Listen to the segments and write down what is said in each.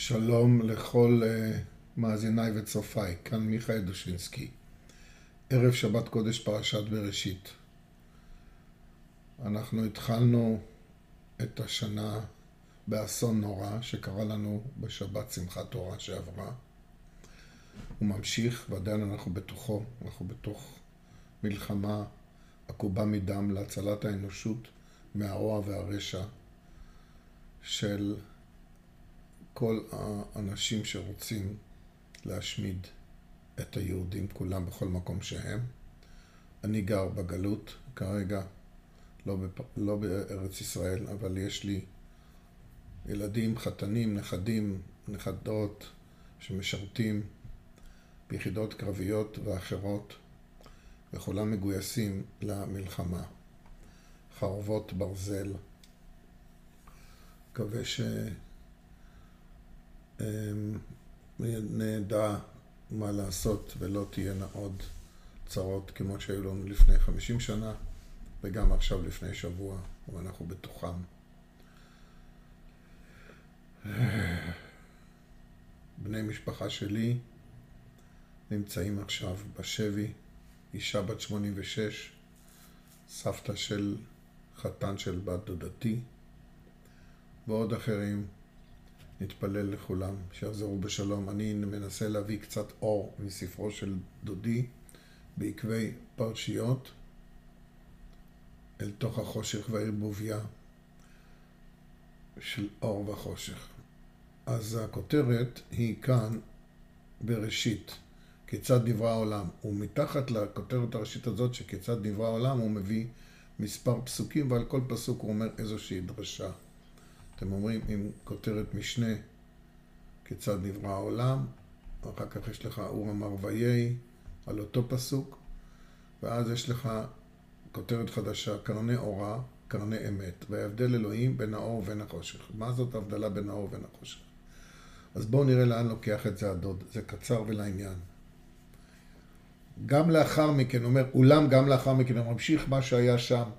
שלום לכל uh, מאזיניי וצופיי, כאן מיכאל דושינסקי. ערב שבת קודש פרשת בראשית. אנחנו התחלנו את השנה באסון נורא שקרה לנו בשבת שמחת תורה שעברה. הוא ממשיך ועדיין אנחנו בתוכו, אנחנו בתוך מלחמה עקובה מדם להצלת האנושות מהרוע והרשע של כל האנשים שרוצים להשמיד את היהודים כולם בכל מקום שהם. אני גר בגלות כרגע, לא, בפ... לא בארץ ישראל, אבל יש לי ילדים, חתנים, נכדים, נכדות שמשרתים ביחידות קרביות ואחרות, וכולם מגויסים למלחמה. חרבות ברזל. מקווה ש... אמ, נדע מה לעשות ולא תהיינה עוד צרות כמו שהיו לנו לפני חמישים שנה וגם עכשיו לפני שבוע, ואנחנו בתוכם. בני משפחה שלי נמצאים עכשיו בשבי, אישה בת 86, סבתא של חתן של בת דודתי, ועוד אחרים נתפלל לכולם, שיחזרו בשלום. אני מנסה להביא קצת אור מספרו של דודי בעקבי פרשיות אל תוך החושך והערבוביה של אור וחושך. אז הכותרת היא כאן בראשית, כיצד נברא העולם. ומתחת לכותרת הראשית הזאת שכיצד נברא העולם הוא מביא מספר פסוקים ועל כל פסוק הוא אומר איזושהי דרשה. אתם אומרים עם כותרת משנה, כיצד נברא העולם, אחר כך יש לך אור אמר ויהי, על אותו פסוק, ואז יש לך כותרת חדשה, קרני אורה, קרני אמת, וההבדל אלוהים בין האור ובין החושך. מה זאת ההבדלה בין האור ובין החושך? אז בואו נראה לאן לוקח את זה הדוד, זה קצר ולעניין. גם לאחר מכן, אומר, אולם גם לאחר מכן, הוא ממשיך מה שהיה שם.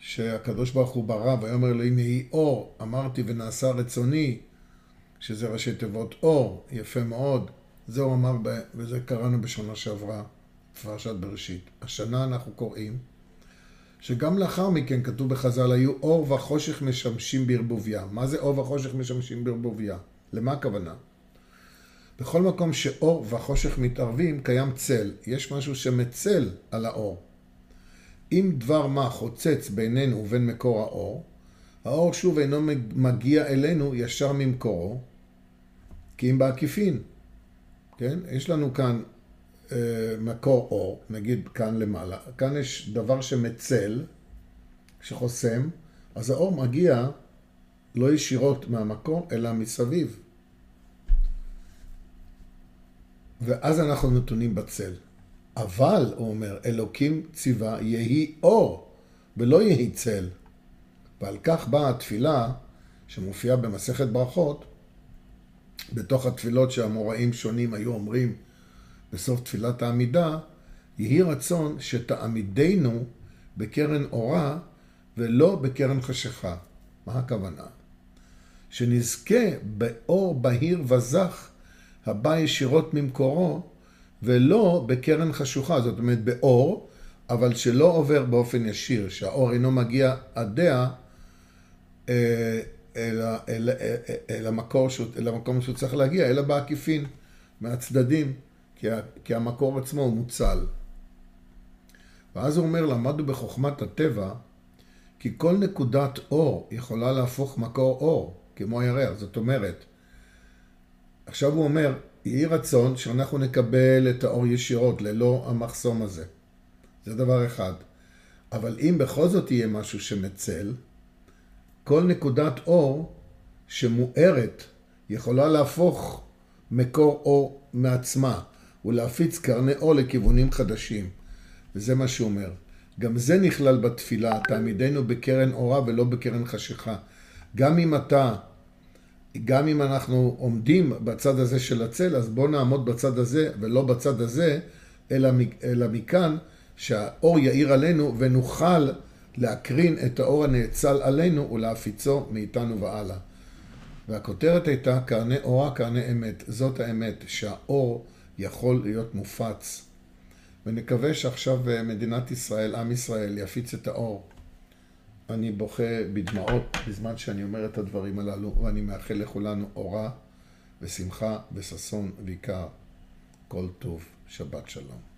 שהקדוש ברוך הוא ברא, ויאמר אלוהים יהי אור, אמרתי ונעשה רצוני, שזה ראשי תיבות אור, יפה מאוד. זה הוא אמר, וזה קראנו בשנה שעברה, פרשת בראשית. השנה אנחנו קוראים, שגם לאחר מכן כתוב בחז"ל, היו אור וחושך משמשים בערבוביה. מה זה אור וחושך משמשים בערבוביה? למה הכוונה? בכל מקום שאור וחושך מתערבים, קיים צל. יש משהו שמצל על האור. אם דבר מה חוצץ בינינו ובין מקור האור, האור שוב אינו מגיע אלינו ישר ממקורו, כי אם בעקיפין, כן? יש לנו כאן אה, מקור אור, נגיד כאן למעלה, כאן יש דבר שמצל, שחוסם, אז האור מגיע לא ישירות מהמקור, אלא מסביב. ואז אנחנו נתונים בצל. אבל, הוא אומר, אלוקים ציווה יהי אור ולא יהי צל. ועל כך באה התפילה שמופיעה במסכת ברכות, בתוך התפילות שהאמוראים שונים היו אומרים בסוף תפילת העמידה, יהי רצון שתעמידנו בקרן אורה ולא בקרן חשיכה. מה הכוונה? שנזכה באור בהיר וזך הבא ישירות ממקורו ולא בקרן חשוכה, זאת אומרת באור, אבל שלא עובר באופן ישיר, שהאור אינו מגיע עדיה אה, אל, המקור, אל המקום שהוא צריך להגיע, אלא בעקיפין, מהצדדים, כי המקור עצמו הוא מוצל. ואז הוא אומר, למדנו בחוכמת הטבע, כי כל נקודת אור יכולה להפוך מקור אור, כמו הירח. זאת אומרת, עכשיו הוא אומר, יהי רצון שאנחנו נקבל את האור ישירות, ללא המחסום הזה. זה דבר אחד. אבל אם בכל זאת יהיה משהו שמצל, כל נקודת אור שמוארת יכולה להפוך מקור אור מעצמה ולהפיץ קרני אור לכיוונים חדשים. וזה מה שהוא אומר. גם זה נכלל בתפילה, תעמידנו בקרן אורה ולא בקרן חשיכה. גם אם אתה גם אם אנחנו עומדים בצד הזה של הצל, אז בואו נעמוד בצד הזה ולא בצד הזה, אלא, אלא מכאן שהאור יאיר עלינו ונוכל להקרין את האור הנאצל עלינו ולהפיצו מאיתנו והלאה. והכותרת הייתה קרני אורה, קרני אמת. זאת האמת, שהאור יכול להיות מופץ. ונקווה שעכשיו אה, מדינת ישראל, עם ישראל, יפיץ את האור. אני בוכה בדמעות בזמן שאני אומר את הדברים הללו, ואני מאחל לכולנו אורה ושמחה וששון ויקר. כל טוב. שבת שלום.